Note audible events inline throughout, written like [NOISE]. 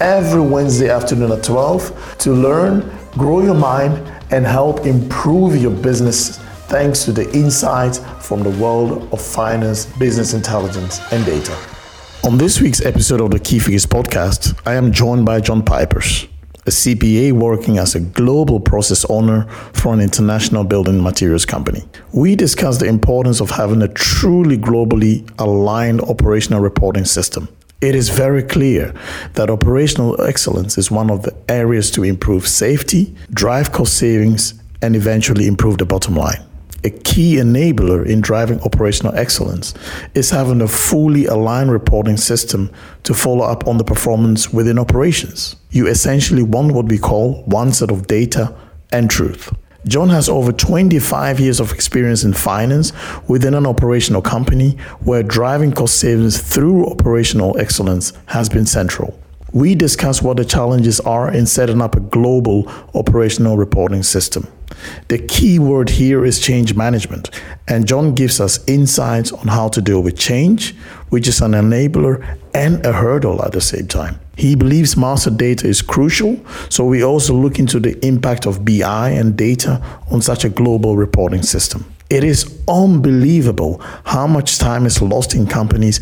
every Wednesday afternoon at 12 to learn, grow your mind, and help improve your business thanks to the insights from the world of finance, business intelligence, and data. On this week's episode of the Key Figures podcast, I am joined by John Pijpers, a CPA working as a global process owner for an international building materials company. We discuss the importance of having a truly globally aligned operational reporting system it is very clear that operational excellence is one of the areas to improve safety, drive cost savings, and eventually improve the bottom line. A key enabler in driving operational excellence is having a fully aligned reporting system to follow up on the performance within operations. You essentially want what we call one set of data and truth. John has over 25 years of experience in finance within an operational company where driving cost savings through operational excellence has been central. We discuss what the challenges are in setting up a global operational reporting system. The key word here is change management, and John gives us insights on how to deal with change, which is an enabler and a hurdle at the same time. He believes master data is crucial, so we also look into the impact of BI and data on such a global reporting system. It is unbelievable how much time is lost in companies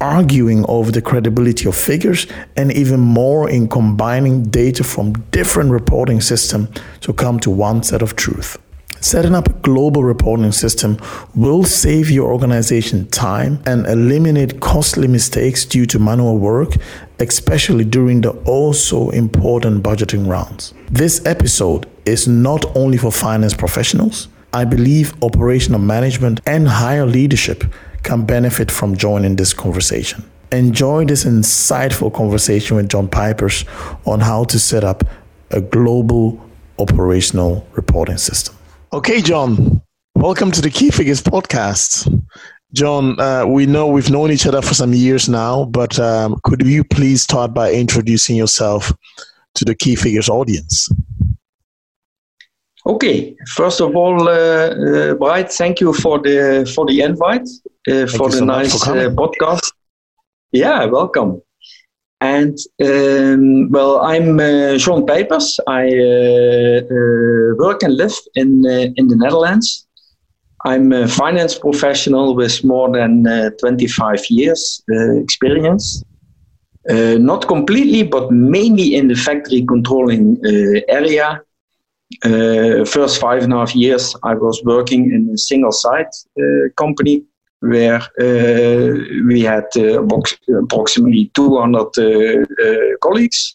arguing over the credibility of figures and even more in combining data from different reporting systems to come to one set of truth. Setting up a global reporting system will save your organization time and eliminate costly mistakes due to manual work, especially during the also important budgeting rounds. This episode is not only for finance professionals. I believe operational management and higher leadership can benefit from joining this conversation. Enjoy this insightful conversation with John Pijpers on how to set up a global operational reporting system. Okay, John, welcome to the Key Figures podcast. John, uh, we know we've known each other for some years now, but um, could you please start by introducing yourself to the Key Figures audience? Okay, first of all, uh, uh, Bright, thank you for the for the invite uh, for the so nice for uh, podcast. Yeah, welcome. And um, well, I'm uh, John Pijpers. I uh, uh, work and live in uh, in the Netherlands. I'm a finance professional with more than 25 years experience. not completely, but mainly in the factory controlling area. First five and a half years, I was working in a single site company where uh, we had uh, approximately 200 uh, colleagues.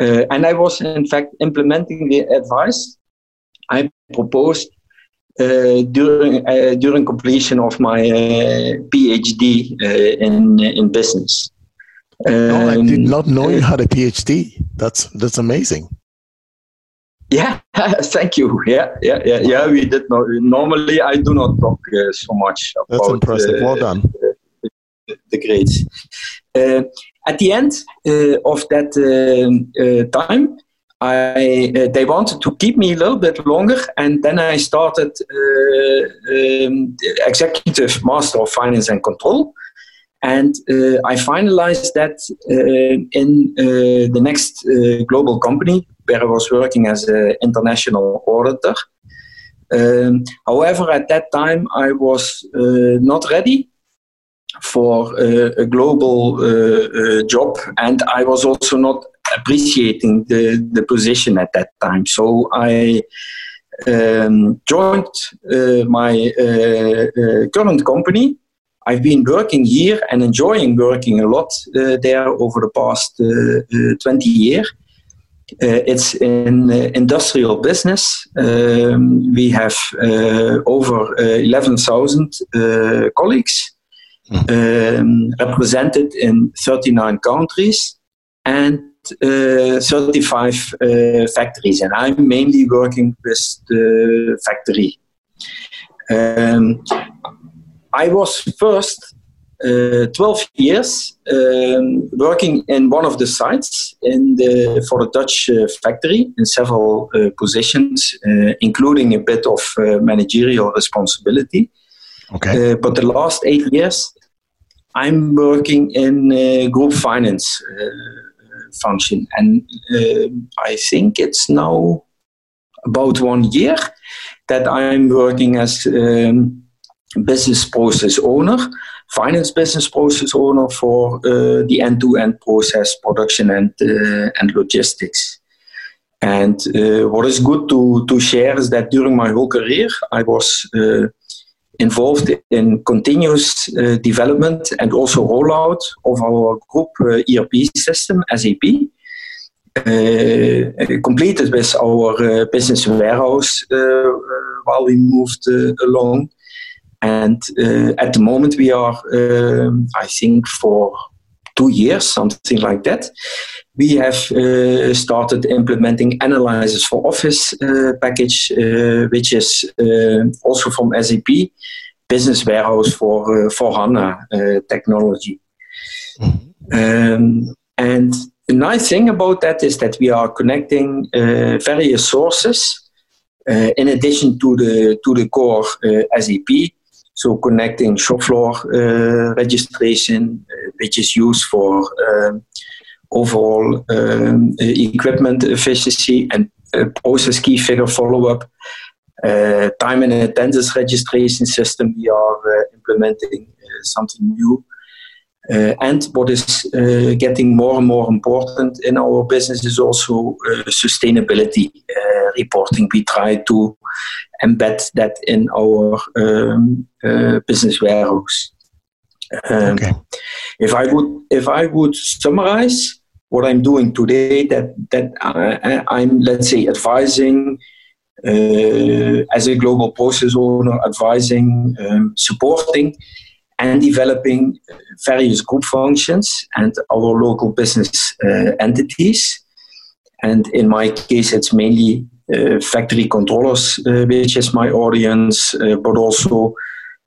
and I was, in fact, implementing the advice I proposed uh, during uh, during completion of my uh, PhD in in business. Um, no, I did not know you had a PhD. That's that's amazing. Yeah, [LAUGHS] thank you. Yeah, yeah, yeah, yeah. We did not. Normally, I do not talk uh, so much about. That's impressive. well done. Uh, the, the grades. Uh, at the end uh, of that um, uh, time, I uh, they wanted to keep me a little bit longer, and then I started um, executive master of finance and control, and I finalized that in the next global company where I was working as an international auditor. Um, however, at that time, I was uh, not ready for uh, a global uh, uh job, and I was also not appreciating the, the position at that time. So I um, joined uh, my uh, current company. I've been working here and enjoying working a lot there over the past 20 years. Uh, it's in uh, industrial business. Um, we have uh, over 11,000 colleagues mm. um, represented in 39 countries and uh, 35 uh, factories, and I'm mainly working with the factory. Um, I was first uh, 12 years um, working in one of the sites in the, for the Dutch uh, factory in several uh, positions, uh, including a bit of uh, managerial responsibility. Okay. But the last eight years, I'm working in group finance function, and I think it's now about one year that I'm working as um, business process owner finance business process owner for uh, the end-to-end process, production and uh, and logistics. And uh, what is good to to share is that during my whole career, I was involved in continuous uh, development and also rollout of our group uh, ERP system, SAP, uh, completed with our business warehouse while we moved along. And uh, at the moment, we are, um, I think, for two years, something like that. We have uh, started implementing Analysis for Office uh, package, uh, which is uh, also from SAP, Business Warehouse for uh, for HANA technology. Mm-hmm. Um, and the nice thing about that is that we are connecting various sources. In addition to the to the core SAP, so connecting shop floor uh, registration, uh, which is used for um, overall um, equipment efficiency and uh, process key figure follow-up. Uh, time and attendance registration system, we are implementing something new. And what is getting more and more important in our business is also sustainability reporting. We try to embed that in our um, uh, business warehouse. Um, okay. If I would, if I would summarize what I'm doing today, that that I, am let's say advising uh, as a global process owner, advising, um, supporting, and developing various group functions and our local business uh, entities. And in my case, it's mainly uh, factory controllers, uh, which is my audience, uh, but also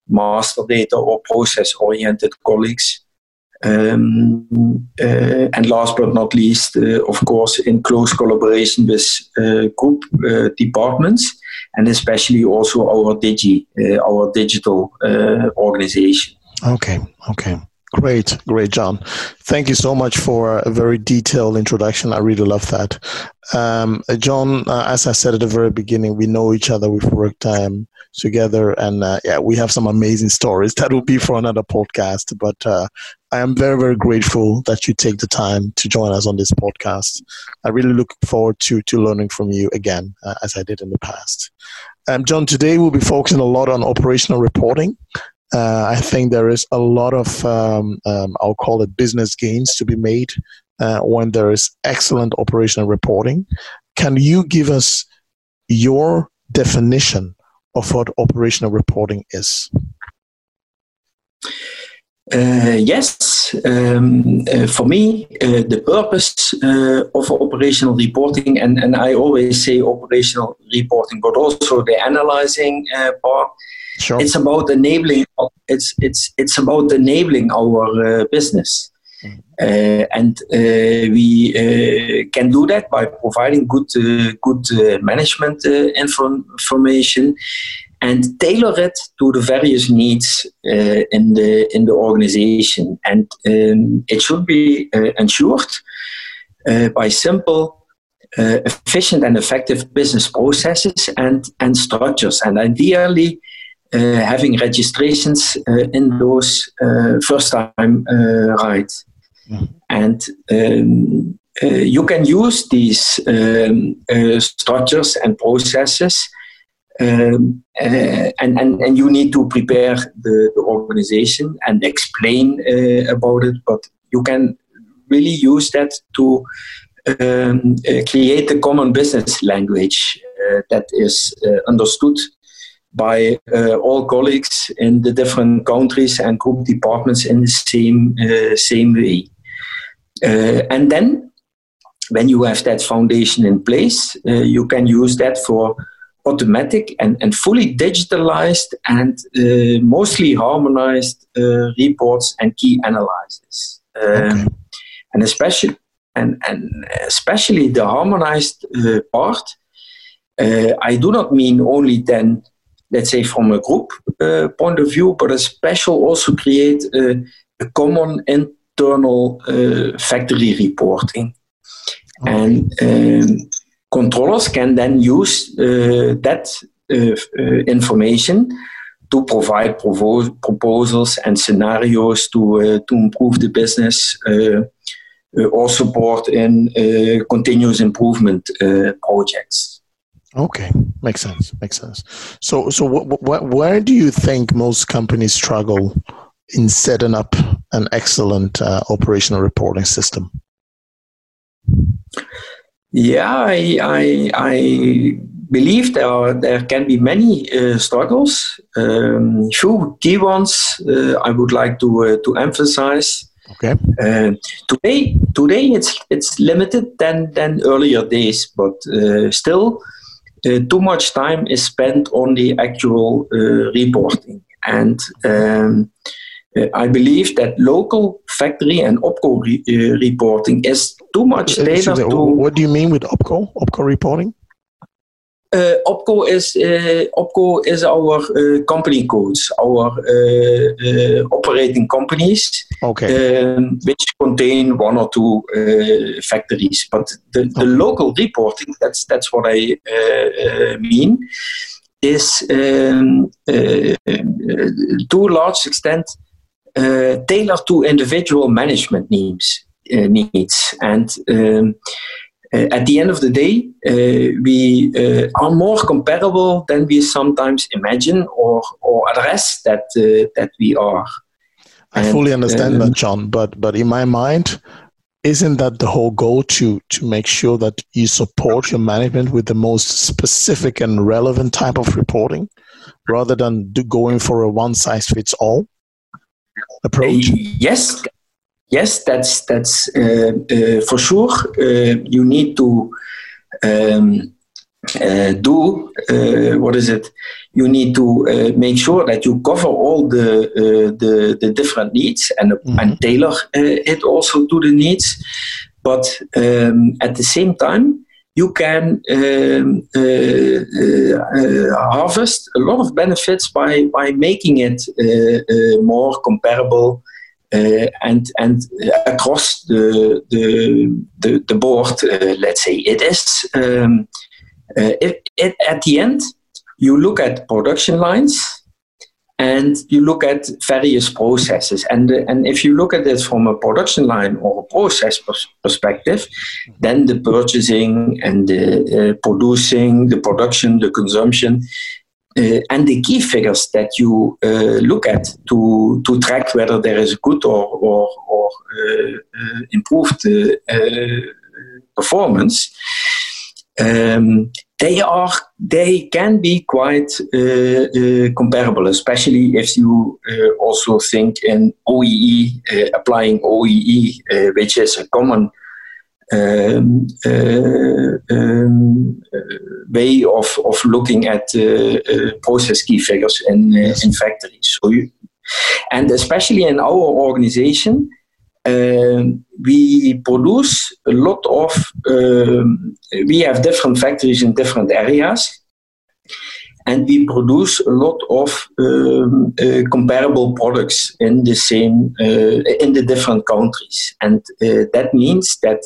master data or process oriented colleagues. Um, uh, and last but not least, uh, of course, in close collaboration with group departments and especially also our Digi, our digital organization. Okay, okay. Great, great, John. Thank you so much for a very detailed introduction. I really love that. Um, John, uh, as I said at the very beginning, we know each other. We've worked um, together, and uh, yeah, we have some amazing stories. [LAUGHS] That will be for another podcast. But uh, I am very, very grateful that you take the time to join us on this podcast. I really look forward to to learning from you again, uh, as I did in the past. Um, John, today we'll be focusing a lot on operational reporting. Uh, I think there is a lot of, um, um, I'll call it business gains to be made uh, when there is excellent operational reporting. Can you give us your definition of what operational reporting is? Uh, yes, um, uh, for me, uh, the purpose uh, of operational reporting, and, and I always say operational reporting, but also the analyzing uh, part, Sure. It's about enabling. It's it's it's about enabling our uh, business, mm-hmm. uh, and uh, we uh, can do that by providing good uh, good uh, management info- information, and tailor it to the various needs in the in the organization. And um, it should be ensured by simple. efficient and effective business processes and, and structures, and ideally uh, having registrations uh, in those uh, first time right. Mm-hmm. And um, you can use these um, structures and processes Um, uh, and, and, and you need to prepare the, the organization and explain uh, about it, but you can really use that to um, uh, create a common business language uh, that is uh, understood by uh, all colleagues in the different countries and group departments in the same same way. and then when you have that foundation in place, uh, you can use that for automatic and, and fully digitalized and uh, mostly harmonized uh, reports and key analysis. Okay. Um, and especially and, and especially the harmonized uh, part, uh, I do not mean only then, let's say from a group uh, point of view, but a special also create a, a common internal factory reporting. Okay. And um, controllers can then use uh, that uh, uh, information to provide provo- proposals and scenarios to, uh, to improve the business uh, uh, or support in continuous improvement projects. Okay, makes sense. Makes sense. So, so wh- wh- where do you think most companies struggle in setting up an excellent operational reporting system? Yeah, I, I, I believe there are, there can be many uh, struggles. Um, few key ones uh, I would like to uh, to emphasize. Okay. Uh, today, today it's it's limited than than earlier days, but uh, still, uh, too much time is spent on the actual reporting and. Um, uh, I believe that local factory and OPCO re- uh, reporting is too much data. To, what do you mean with OPCO? OPCO reporting? Uh, OPCO is uh, OPCO is our uh, company codes, our uh, uh, operating companies, okay. um, which contain one or two uh, factories. But the, the okay. local reporting, that's that's what I mean, is um, to a large extent uh, tailored to individual management needs. Needs. And um, at the end of the day, uh, we uh, are more comparable than we sometimes imagine or, or address that, uh, that we are. I and, fully understand um, that, John, but, but in my mind, isn't that the whole goal to to make sure that you support your management with the most specific and relevant type of reporting rather than going for a one size fits all approach? yes, yes, that's that's uh, uh, for sure. Uh, you need to um, uh, do uh, what is it? You need to uh, make sure that you cover all the the, the different needs and mm-hmm. and tailor it also to the needs. But um, at the same time, you can um, uh, uh, harvest a lot of benefits by, by making it uh, more comparable and and across the the the, the board, let's say it is. Um, it, it, at the end, you look at production lines and you look at various processes. And, and if you look at it from a production line or a process pers- perspective, then the purchasing and the uh, producing, the production, the consumption, uh, and the key figures that you uh, look at to, to track whether there is a good or, or, or uh, uh, improved uh, performance. Um, they are they can be quite uh, uh, comparable, especially if you uh, also think in OEE, uh, applying OEE, uh, which is a common um, uh, um, way of, of looking at process key figures in, yes. in factories. So you, and especially in our organization, um, we produce a lot of, um, we have different factories in different areas. And we produce a lot of um, uh, comparable products in the same, uh, in the different countries. And uh, that means that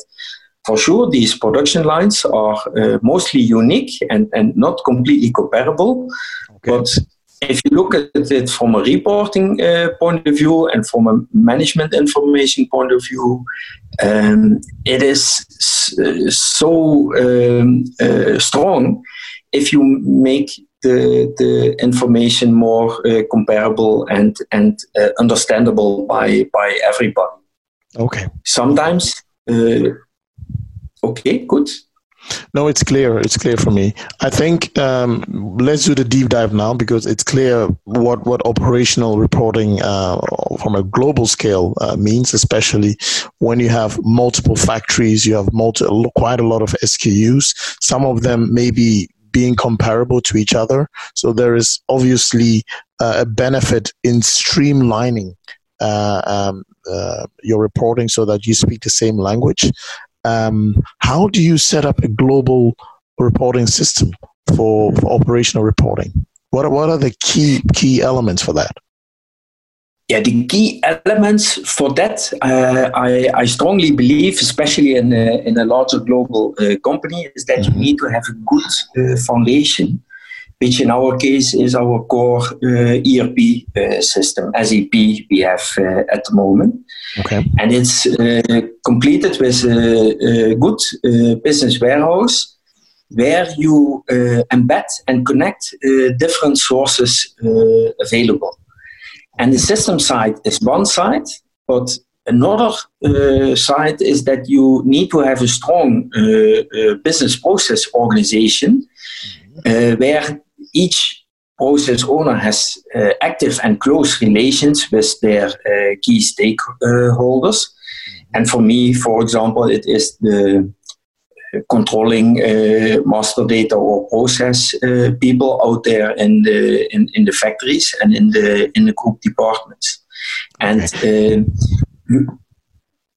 for sure these production lines are uh, mostly unique and, and not completely comparable. Okay. But if you look at it from a reporting uh, point of view and from a management information point of view, um, it is so um, uh, strong if you make the, the information more uh, comparable and, and uh, understandable by, by everybody. Okay. Sometimes, uh, okay, good. No, it's clear. It's clear for me. I think um, let's do the deep dive now because it's clear what what operational reporting uh, from a global scale uh, means, especially when you have multiple factories, you have multi, quite a lot of SKUs. Some of them may be being comparable to each other. So there is obviously uh, a benefit in streamlining uh, um, uh, your reporting so that you speak the same language. Um, how do you set up a global reporting system for, for operational reporting? What are, what are the key key elements for that? Yeah, the key elements for that, uh, I, I strongly believe, especially in a, in a larger global uh, company, is that mm-hmm. you need to have a good uh, foundation, which in our case is our core uh, ERP uh, system, SAP, we have uh, at the moment. Okay. And it's completed with a, a good business warehouse where you embed and connect different sources available. And the system side is one side, but another uh, side is that you need to have a strong uh, uh, business process organization mm-hmm. uh, where each process owner has uh, active and close relations with their uh, key stakeholders. And for me, for example, it is the controlling uh, master data or process uh, people out there in the in, in the factories and in the in the group departments and uh,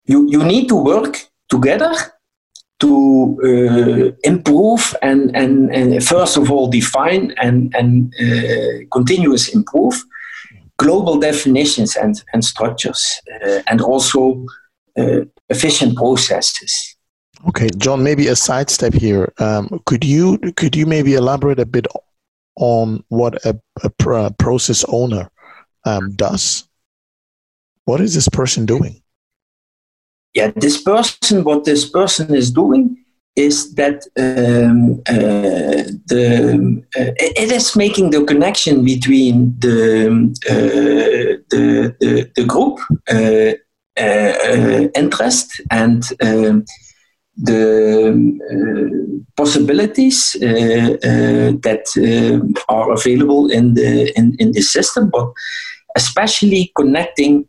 you you need to work together to uh, improve and, and, and first of all define and, and uh, continuous improve global definitions and, and structures uh, and also efficient processes Okay, John. Maybe a sidestep here. Um, could you could you maybe elaborate a bit on what a, a process owner um, does? What is this person doing? Yeah, this person. What this person is doing is that um, uh, the uh, it is making the connection between the uh, the, the, the group uh, uh, interest and um, the possibilities uh, uh, that are available in the in, in the system, but especially connecting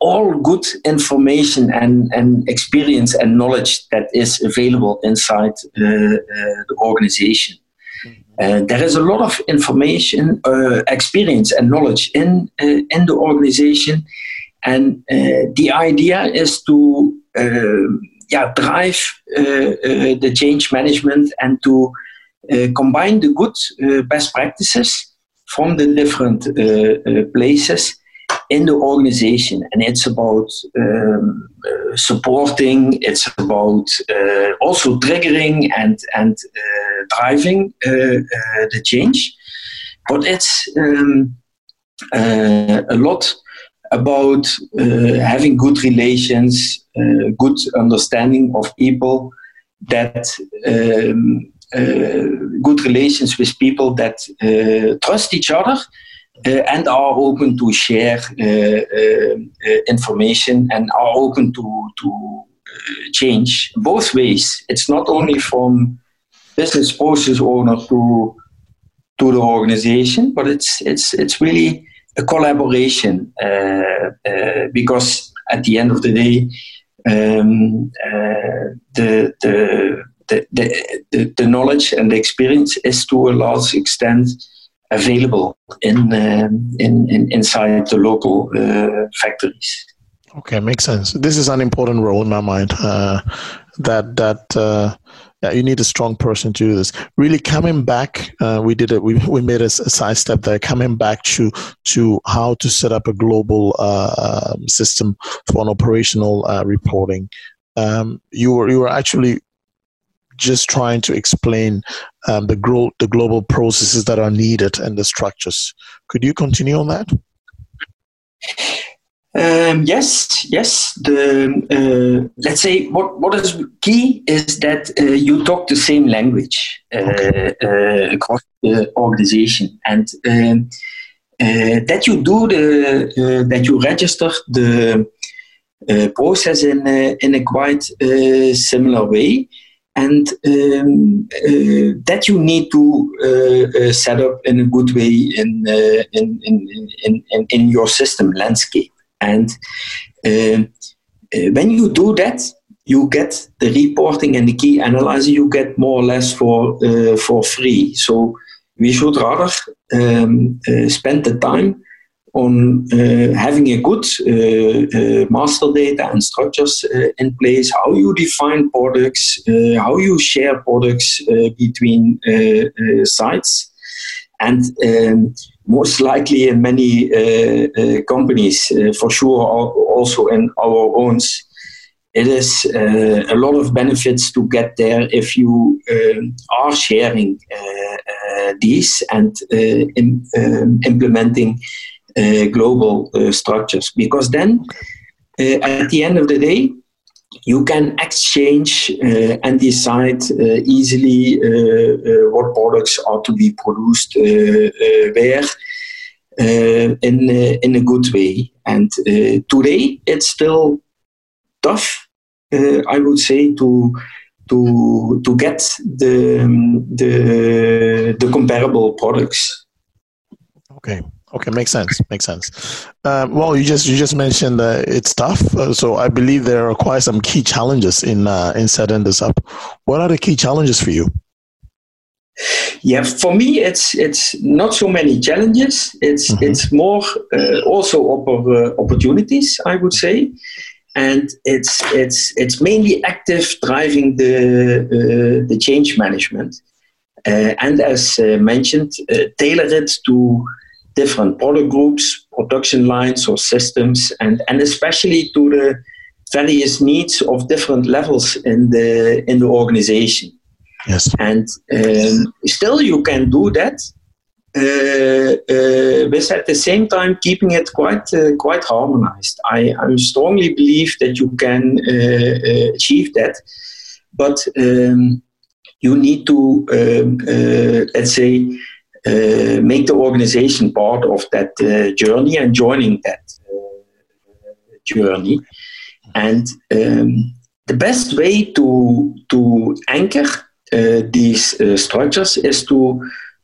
all good information and, and experience and knowledge that is available inside uh, uh, the organization. Uh, there is a lot of information, experience, and knowledge in in the organization, and the idea is to yeah, drive uh, uh, the change management and to uh, combine the good best practices from the different places in the organization and it's about um, uh, supporting it's about uh, also triggering and and uh, driving the change. But it's um, a lot about having good relations uh, good understanding of people that um, uh, good relations with people that uh, trust each other. uh, and are open to share uh, uh, information and are open to, to change both ways. It's not only from business process owner to to the organization, but it's it's it's really a collaboration because at the end of the day, um, uh, the, the, the, the, the, knowledge and the experience is to a large extent available in, um, in, in inside the local uh, factories. Okay, makes sense. This is an important role in my mind. Uh, that that uh, yeah, you need a strong person to do this. Really coming back, uh, we did it. We, we made a, a side step there. Coming back to to how to set up a global uh, um, system for an operational uh, reporting. Um, you were you were actually just trying to explain um, the gro- the global processes that are needed and the structures. Could you continue on that? Um, yes, yes. The uh, let's say what what is key is that uh, you talk the same language. okay. across the organization. And um, that you do the that you register the process in in a quite similar way and um, uh, that you need to uh, uh, set up in a good way in, in, in, in, in, in, your system landscape. And when you do that, you get the reporting and the key analyzer you get more or less for for free. So we should rather um, spend the time on uh, having a good uh, uh, master data and structures in place, how you define products, how you share products between sites, and um, most likely in many companies, for sure, also in our own. It is a lot of benefits to get there if you um, are sharing these and in, um, implementing global uh, structures because then uh, at the end of the day you can exchange uh, and decide uh, easily uh, what products are to be produced where in, in a good way. And today it's still tough, I would say, to to to get the the, the comparable products. Okay. Okay, makes sense. Makes sense. Um, well, you just you just mentioned that it's tough, uh, so I believe there are quite some key challenges in uh, in setting this up. What are the key challenges for you? Yeah, for me, it's it's not so many challenges. It's mm-hmm. it's more uh, also oppor- uh, opportunities, I would say, and it's it's it's mainly active driving the uh, the change management, uh, and as mentioned, tailor it to different product groups, production lines or systems, and, and especially to the various needs of different levels in the in the organization. Yes. And um, still, you can do that uh, uh, with at the same time keeping it quite uh, quite harmonized. I, I strongly believe that you can uh, uh, achieve that, but um, you need to um, uh, let's say uh, make the organization part of that uh, journey and joining that uh, journey. And um, the best way to to anchor these structures is to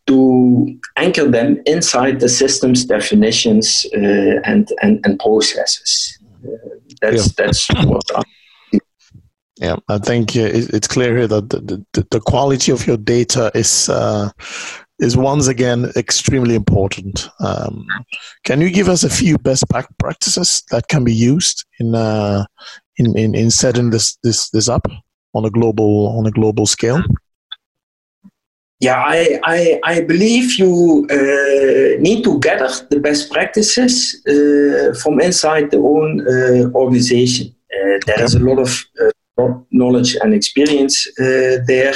to anchor them inside the system's definitions uh, and, and, and processes. Uh, that's, yeah. that's what I yeah, I think it's clear here that the, the, the quality of your data is uh, is once again extremely important. Um, can you give us a few best practices that can be used in uh, in, in, in setting this, this this up on a global on a global scale? Yeah, I, I, I believe you uh, need to gather the best practices uh, from inside the own uh, organization. Uh, there is a lot of uh, knowledge and experience there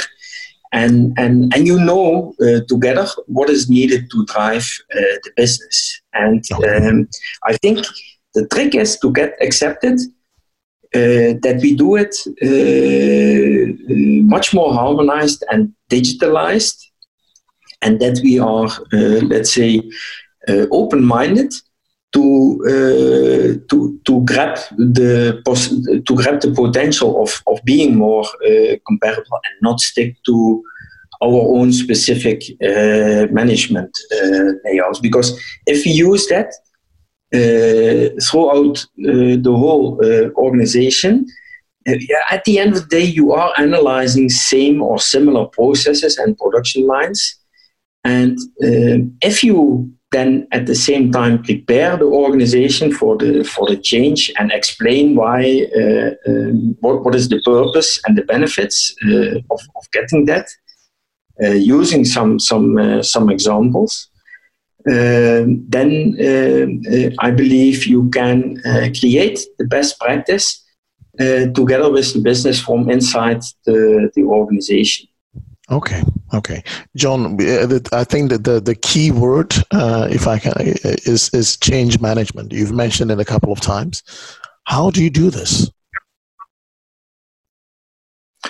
and and and you know uh, together what is needed to drive uh, the business. And um, I think the trick is to get accepted uh, that we do it uh, much more harmonized and digitalized, and that we are, uh, let's say, uh, open-minded to uh, to to grab the to grab the potential of of being more uh, comparable and not stick to our own specific uh, management layouts. Because if we use that throughout the whole organization at the end of the day you are analyzing same or similar processes and production lines. And if you then at the same time prepare the organization for the for the change and explain why uh, um, what, what is the purpose and the benefits uh, of, of getting that uh, using some some uh, some examples. Um, then uh, I believe you can create the best practice together with the business from inside the, the organization Okay, okay, John. Uh, I think that the the key word, uh, if I can, uh, is is change management. You've mentioned it a couple of times. How do you do this?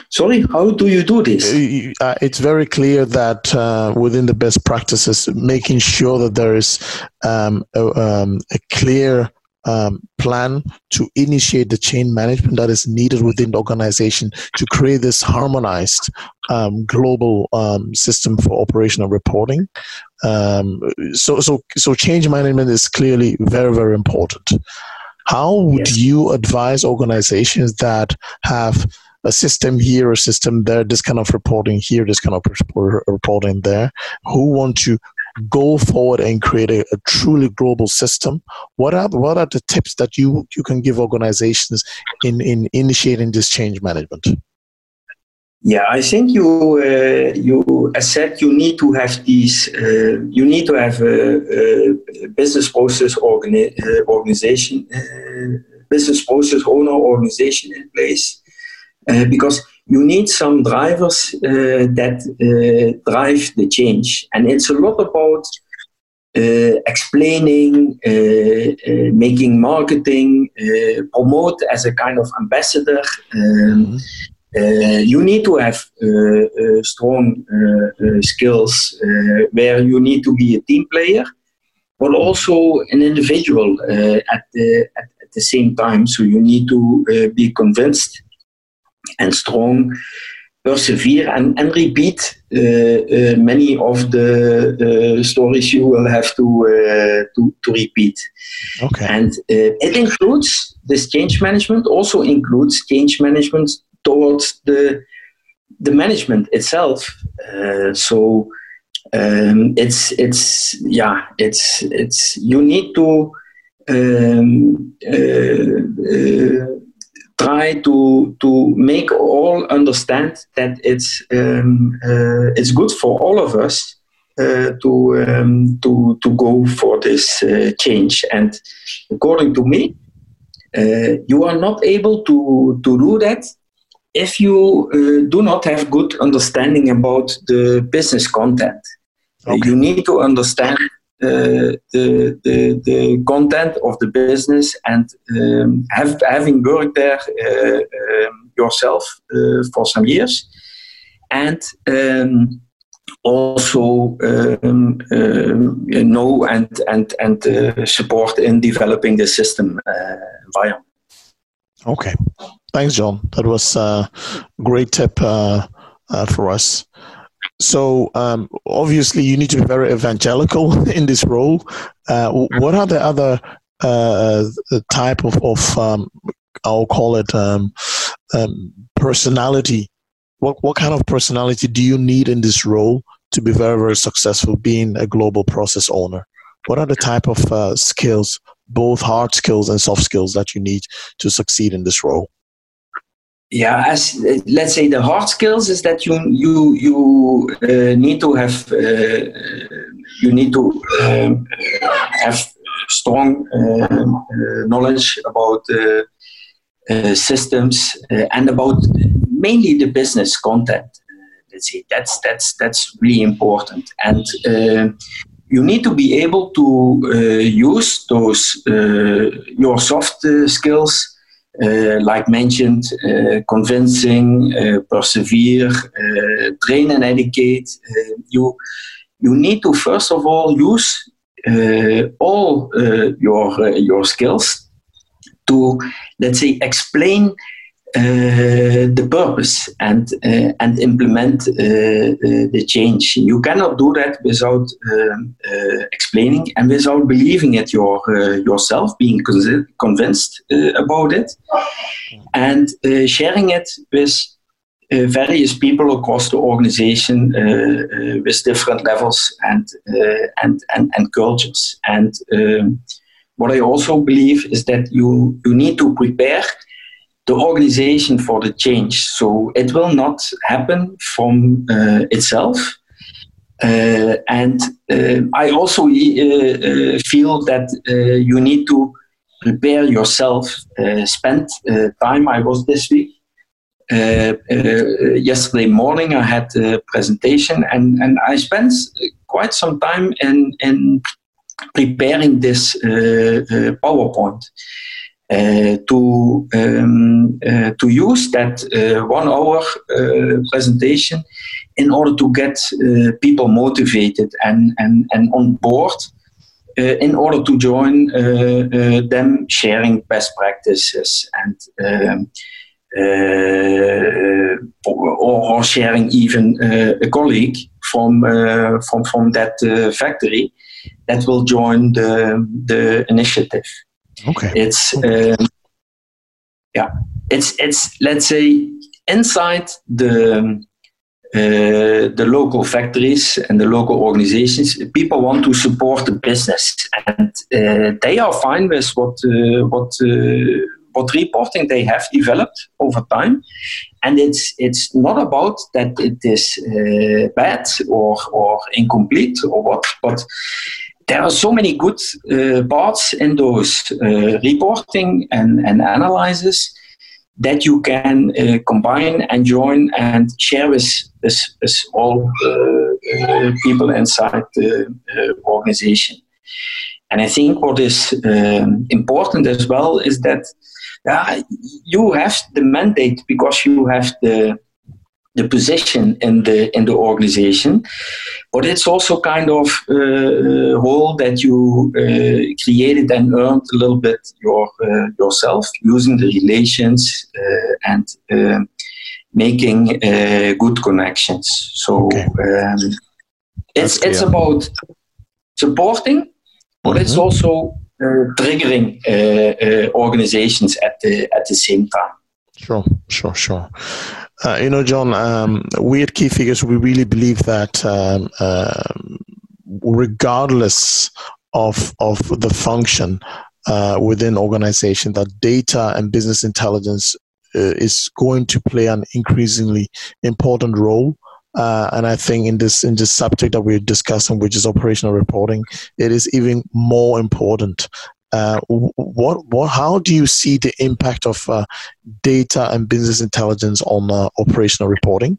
Sorry, how do you do this? Uh, it's very clear that uh, within the best practices, making sure that there is um, a, um, a, clear um, plan to initiate the change management that is needed within the organization to create this harmonized um, global um, system for operational reporting. Um, so, so, so change management is clearly very, very important. How would yes. you advise organizations that have a system here, a system there, this kind of reporting here, this kind of reporting there, who want to go forward and create a, a, truly global system? What are what are the tips that you you can give organizations in in initiating this change management? Yeah, I think you uh, you said you need to have these uh, you need to have a, a business process organi- uh, organization uh, business process owner organization in place uh, because you need some drivers uh, that uh, drive the change. And it's a lot about uh, explaining, uh, uh, making marketing, uh, promote as a kind of ambassador. Um, mm-hmm. you need to have strong skills where you need to be a team player, but also an individual at, the, at, at the same time. So you need to be convinced and strong, persevere and, and repeat uh, uh, many of the uh, stories you will have to, uh, to, to repeat. Okay. And uh, it includes this change management, also includes change management towards the, the management itself. Uh, so um, it's, it's, yeah, it's, it's, you need to um, try to to make all understand that it's um, uh, it's good for all of us uh, to um, to to go for this uh, change. And according to me, uh, you are not able to to do that if you uh, do not have good understanding about the business content. Okay. You need to understand the, the, the content of the business and um, have, having worked there uh, um, yourself uh, for some years and um, also um, um, know and and and uh, support in developing the system uh, environment. Okay, thanks, John. That was a great tip uh, for us. So um, obviously, you need to be very evangelical [LAUGHS] in this role. Uh, what are the other uh, type of, of um, I'll call it um, um, personality? What what kind of personality do you need in this role to be very very successful, being a global process owner? What are the type of uh, skills, both hard skills and soft skills, that you need to succeed in this role? Yeah, as let's say the hard skills is that you you you uh, need to have uh, you need to um, have strong um, uh, knowledge about uh, uh, systems uh, and about mainly the business content. let's say that's that's that's really important, and you need to be able to use those your soft skills uh, Eh, like mentioned, uh, convincing, uh, persevere, train and educate. you you need to first of all use all your your skills to let's say explain the purpose and uh, and implement uh, the change. You cannot do that without um, explaining and without believing it your, yourself, being convinced about it, and sharing it with uh, various people across the organization uh, uh, with different levels and and, and and cultures. And um, what I also believe is that you you need to prepare the organization for the change. So it will not happen from uh, itself. Uh, and uh, I also uh, uh, feel that uh, you need to prepare yourself, spend time. I was this week. yesterday morning, I had a presentation, and, and I spent quite some time in, in preparing this PowerPoint. Uh, to um, uh, to use that uh, one hour presentation in order to get people motivated and, and, and on board in order to join them sharing best practices and um, uh, or, or, sharing even uh, a colleague from uh, from from that factory that will join the the initiative. Okay. It's um, yeah, it's it's let's say inside the uh, the local factories and the local organizations, people want to support the business, and uh, they are fine with what uh, what what reporting they have developed over time, and it's it's not about that it is bad or or incomplete or what, but there are so many good uh, parts in those uh, reporting and, and that you can uh, combine and join and share with, with, with all uh, uh, people inside the uh, organization. And I think what is um, important as well is that you have the mandate because you have the the position in the in the organization but it's also kind of uh, role that you uh, created and earned a little bit your uh, yourself using the relations uh, and uh, making uh, good connections so okay. um, it's it's about supporting but mm-hmm. it's also triggering organizations at the at the same time Sure, sure, sure. Uh, you know, John, um, we at Key Figures, we really believe that um, uh, regardless of, of the function uh, within organization, that data and business intelligence uh, is going to play an increasingly important role. Uh, and I think in this in this subject that we're discussing, which is operational reporting, it is even more important uh, what, what, how do you see the impact of uh, data and business intelligence on uh, operational reporting?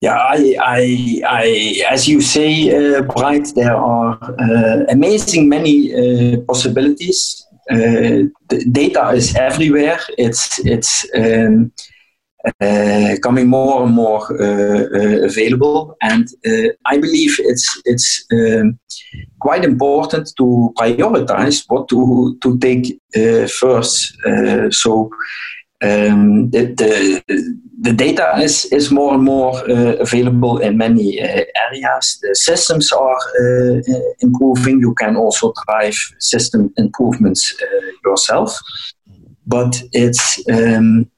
Yeah, I, I, I, as you say, uh, Bright, there are uh, amazing many uh, possibilities. the data is everywhere. It's, it's um, uh, coming more and more uh, uh, available. And I believe it's it's um, quite important to prioritize what to to take first. so um, the, the, the data is, is more and more uh, available in many uh, areas. The systems are uh, improving. You can also drive system improvements yourself. But it's um,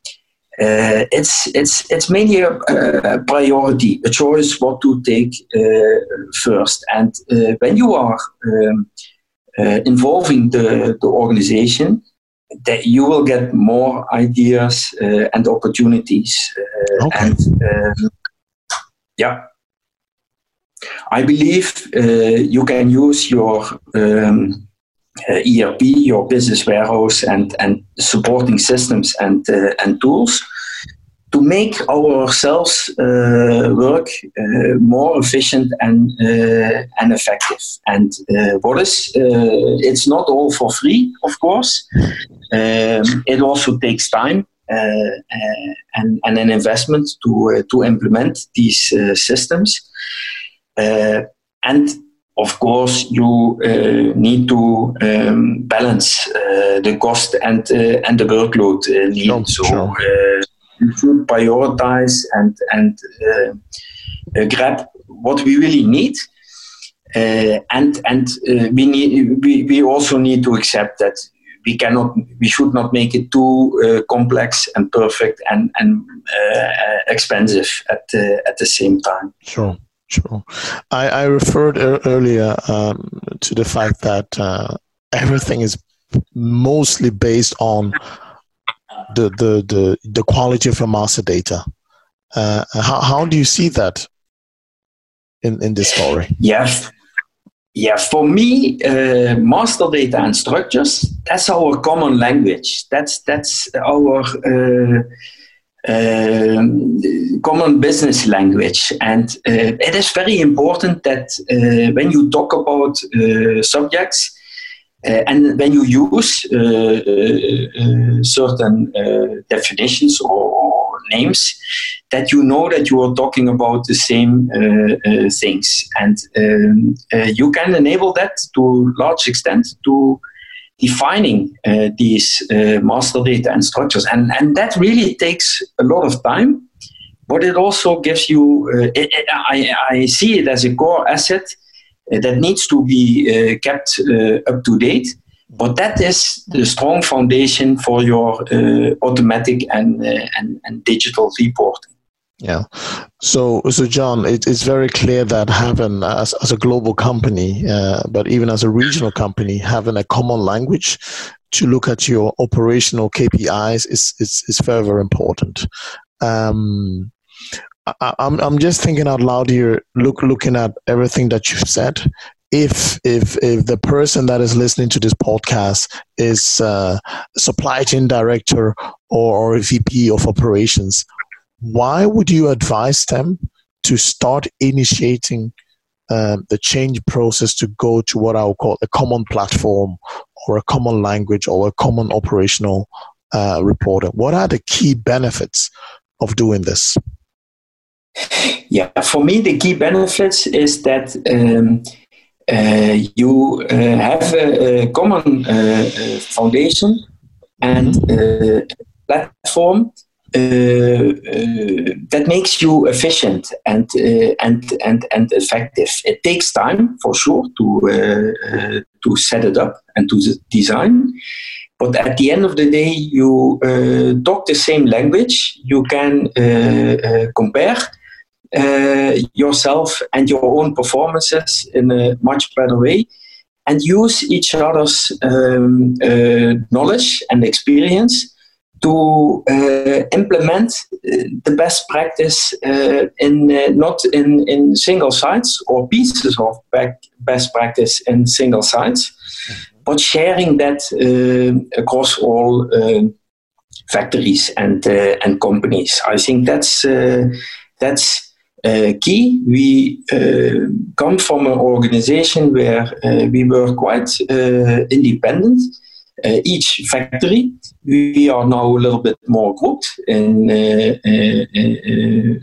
uh, it's it's it's mainly a, a, priority, a choice what to take uh, first. And uh, when you are um, uh, involving the, the organization, that you will get more ideas uh, and opportunities. Uh, okay. And um, yeah, I believe you can use your um, uh, ERP, your business warehouse, and, and supporting systems and, uh, and tools to make ourselves uh, work uh, more efficient and uh, and effective. And uh, what is it's not all for free, of course. Um, it also takes time and, and an investment to to implement these systems. and of course, you uh, need to um, balance uh, the cost and uh, and the workload need. Sure, so sure. you should prioritize and and grab what we really need. Uh, and and uh, we need we, we also need to accept that we cannot we should not make it too uh, complex and perfect and and expensive at at the same time. Sure. I, I referred er- earlier um, to the fact that uh, everything is mostly based on the, the, the, the quality of your master data. Uh, how, how do you see that in, in this story? Yes. Yeah, for me, uh, master data and structures, that's our common language. That's, that's our uh, common business language. And uh, it is very important that uh, when you talk about uh, subjects, Uh, and when you use uh, uh, certain definitions or, or, names, that you know that you are talking about the same things, and um, you can enable that to large extent to defining uh, these uh, master data and structures. And, and that really takes a lot of time, but it also gives you, uh, it, it, I, I see it as a core asset uh, that needs to be uh, kept uh, up to date. But that is the strong foundation for your automatic and, and, and digital reporting. Yeah. So, so John, it, it's very clear that having, as, as a global company, uh, but even as a regional company, having a common language to look at your operational KPIs is, is, is very, very important. Um, I, I'm I'm just thinking out loud here. Look, looking at everything that you've said. If if if the person that is listening to this podcast is uh, a supply chain director or, or a VP of operations, why would you advise them to start initiating um, the change process to go to what I would call a common platform or a common language or a common operational uh, reporter? What are the key benefits of doing this? Yeah, for me, the key benefits is that um, uh, you uh, have a, a common uh, uh foundation and uh, platform Uh, uh, that makes you efficient and uh, and and and effective. It takes time for sure to to set it up and to design. But at the end of the day, you talk the same language. You can compare uh, yourself and your own performances in a much better way and use each other's um, uh, knowledge and experience to uh, implement uh, the best practice uh, in uh, not in, in single sites or pieces of best practice in single sites, but sharing that across all factories and and companies. I think that's that's uh, key. We uh, come from an organization where uh, we were quite uh, independent. Uh, each factory, we are now a little bit more grouped. In, uh,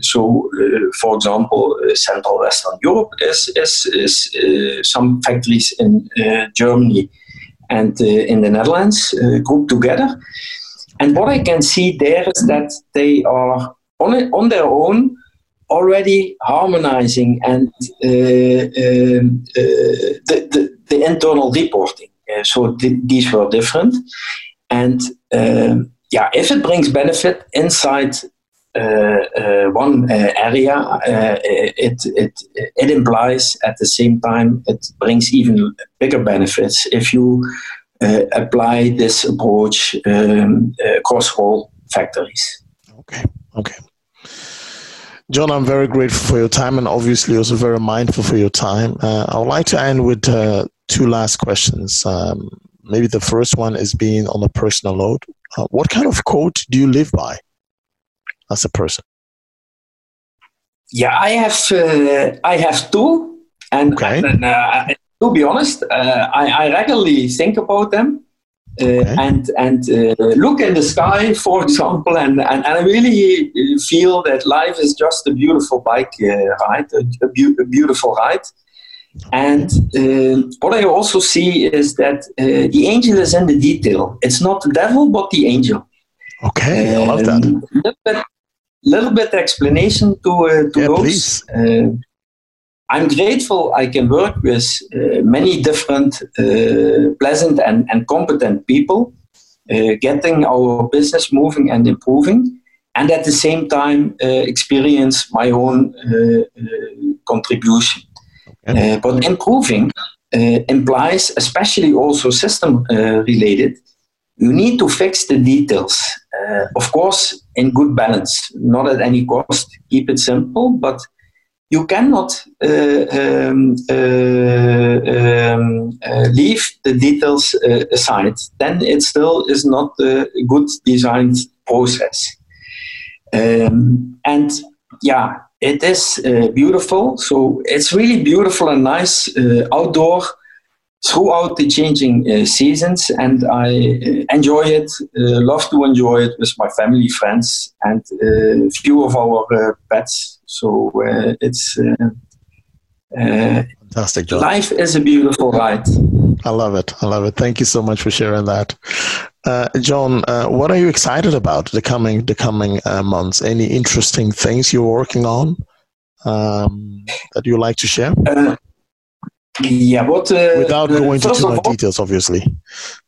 so, for example, Central Western Europe is, is, is some factories in Germany and in the Netherlands grouped together. And what I can see there is that they are on, on their own already harmonizing and uh, um, uh, the, the, the, internal reporting. So th- these were different. And yeah, if it brings benefit inside uh, uh, one uh, area, it, it, it implies at the same time it brings even bigger benefits if you apply this approach um, across all factories. Okay, okay. John, I'm very grateful for your time and obviously also very mindful for your time. Uh, I would like to end with uh, two last questions. Um, maybe the first one is being on a personal note. Uh, what kind of quote do you live by as a person? Yeah, I have uh, I have two, and, okay. and uh, to be honest, uh, I, I regularly think about them. Uh, okay. and and uh, look in the sky, [LAUGHS] for example, and, and, and, I really feel that life is just a beautiful bike uh, ride, a, a, bu- a, beautiful ride. And uh, what I also see is that uh, the angel is in the detail. It's not the devil, but the angel. Okay, I love that. Um, little bit, little bit explanation to uh, to yeah, those. I'm grateful I can work with uh, many different uh, pleasant and, and competent people, uh, getting our business moving and improving, and at the same time uh, experience my own uh, uh, but improving implies, especially also system related, you need to fix the details. of course, in good balance, not at any cost. Keep it simple, but you cannot uh, um, uh, um, uh, leave the details uh, aside. Then it still is not a good designed process. Um, and yeah, it is uh, beautiful. So it's really beautiful and nice uh, outdoor throughout the changing uh, seasons, and I uh, enjoy it. Uh, love to enjoy it with my family, friends, and a uh, few of our uh, pets. So it's fantastic. John. Life is a beautiful ride. I love it. I love it. Thank you so much for sharing that, John. what are you excited about the coming the coming months? Any interesting things you're working on um, that you like to share? Yeah, but uh, without going into too much details, obviously.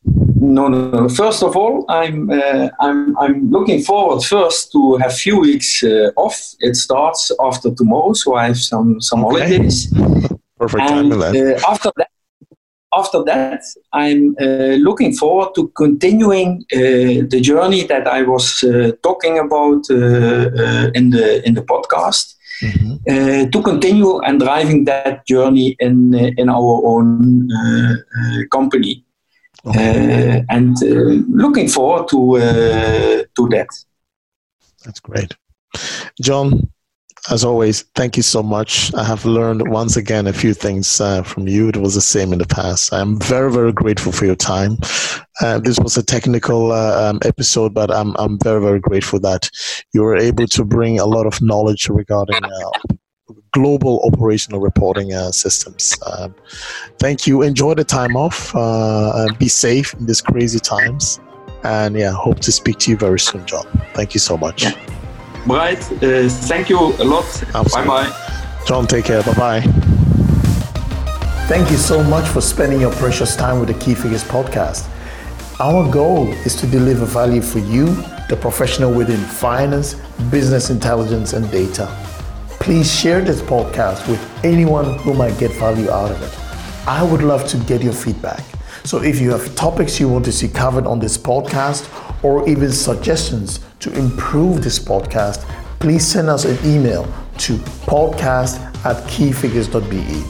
No, no, no. First of all, I'm uh, I'm I'm looking forward first to have few weeks uh, off. It starts after tomorrow, so I have some some okay. holidays. Perfect and, time uh, after that, after that, I'm uh, looking forward to continuing uh, the journey that I was uh, talking about in the in the podcast mm-hmm. uh, to continue and driving that journey in uh, in our own uh, uh company. Okay. Uh, and uh, looking forward to to that. That's great, John as always, thank you so much. I have learned once again a few things uh, from you. It was the same in the past. I'm very, very grateful for your time. Uh, this was a technical uh, um, episode, but I'm, I'm very, very grateful that you were able to bring a lot of knowledge regarding uh, global operational reporting uh, systems. Um, thank you. Enjoy the time off. Uh, be safe in these crazy times. And yeah, hope to speak to you very soon, John. Thank you so much. Yeah. Bright, uh, thank you a lot. Bye bye. John, take care. Bye bye. Thank you so much for spending your precious time with the Key Figures podcast. Our goal is to deliver value for you, the professional within finance, business intelligence, and data. Please share this podcast with anyone who might get value out of it. I would love to get your feedback. So if you have topics you want to see covered on this podcast or even suggestions to improve this podcast, please send us an email to podcast at keyfigures.be.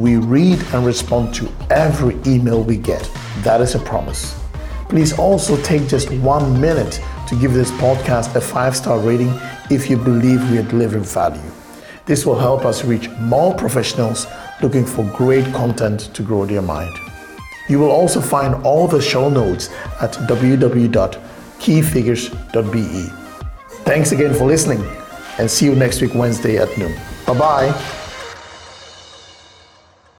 We read and respond to every email we get. That is a promise. Please also take just one minute to give this podcast a five star rating if you believe we are delivering value. This will help us reach more professionals looking for great content to grow their mind. You will also find all the show notes at www.keyfigures.be. Thanks again for listening and see you next week, Wednesday at noon. Bye bye.